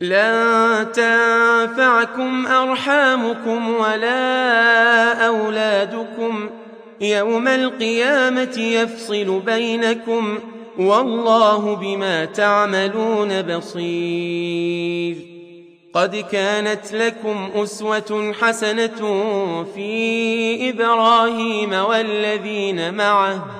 لن تنفعكم أرحامكم ولا أولادكم. يوم القيامة يفصل بينكم والله بما تعملون بصير. قد كانت لكم أسوة حسنة في إبراهيم والذين معه.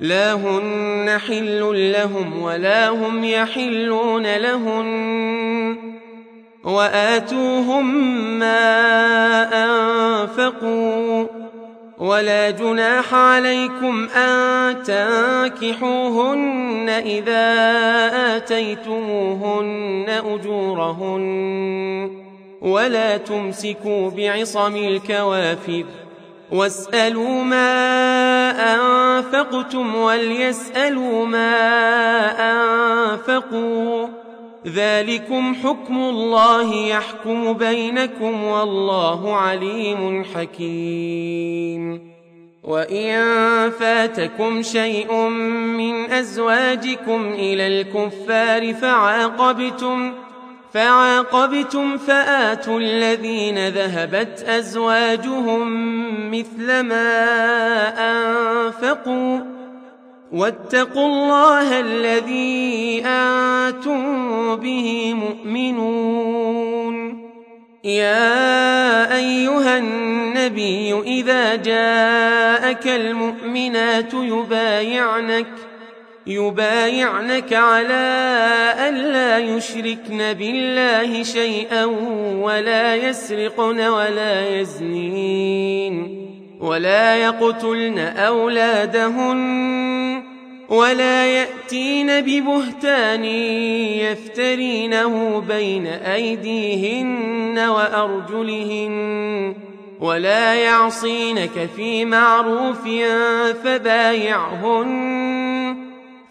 لا هن حل لهم ولا هم يحلون لهن وآتوهم ما أنفقوا ولا جناح عليكم أن تنكحوهن إذا آتيتموهن أجورهن ولا تمسكوا بعصم الكوافر واسألوا ما أنفقتم وليسألوا ما أنفقوا. ذلكم حكم الله يحكم بينكم والله عليم حكيم. وإن فاتكم شيء من أزواجكم إلى الكفار فعاقبتم فعاقبتم فآتوا الذين ذهبت أزواجهم مثل ما أنفقوا واتقوا الله الذي أنتم به مؤمنون. يا أيها النبي إذا جاءك المؤمنات يبايعنك يبايعنك على ألا يشركن بالله شيئا ولا يسرقن ولا يزنين ولا يقتلن أولادهن ولا يأتين ببهتان يفترينه بين أيديهن وأرجلهن ولا يعصينك في معروف فبايعهن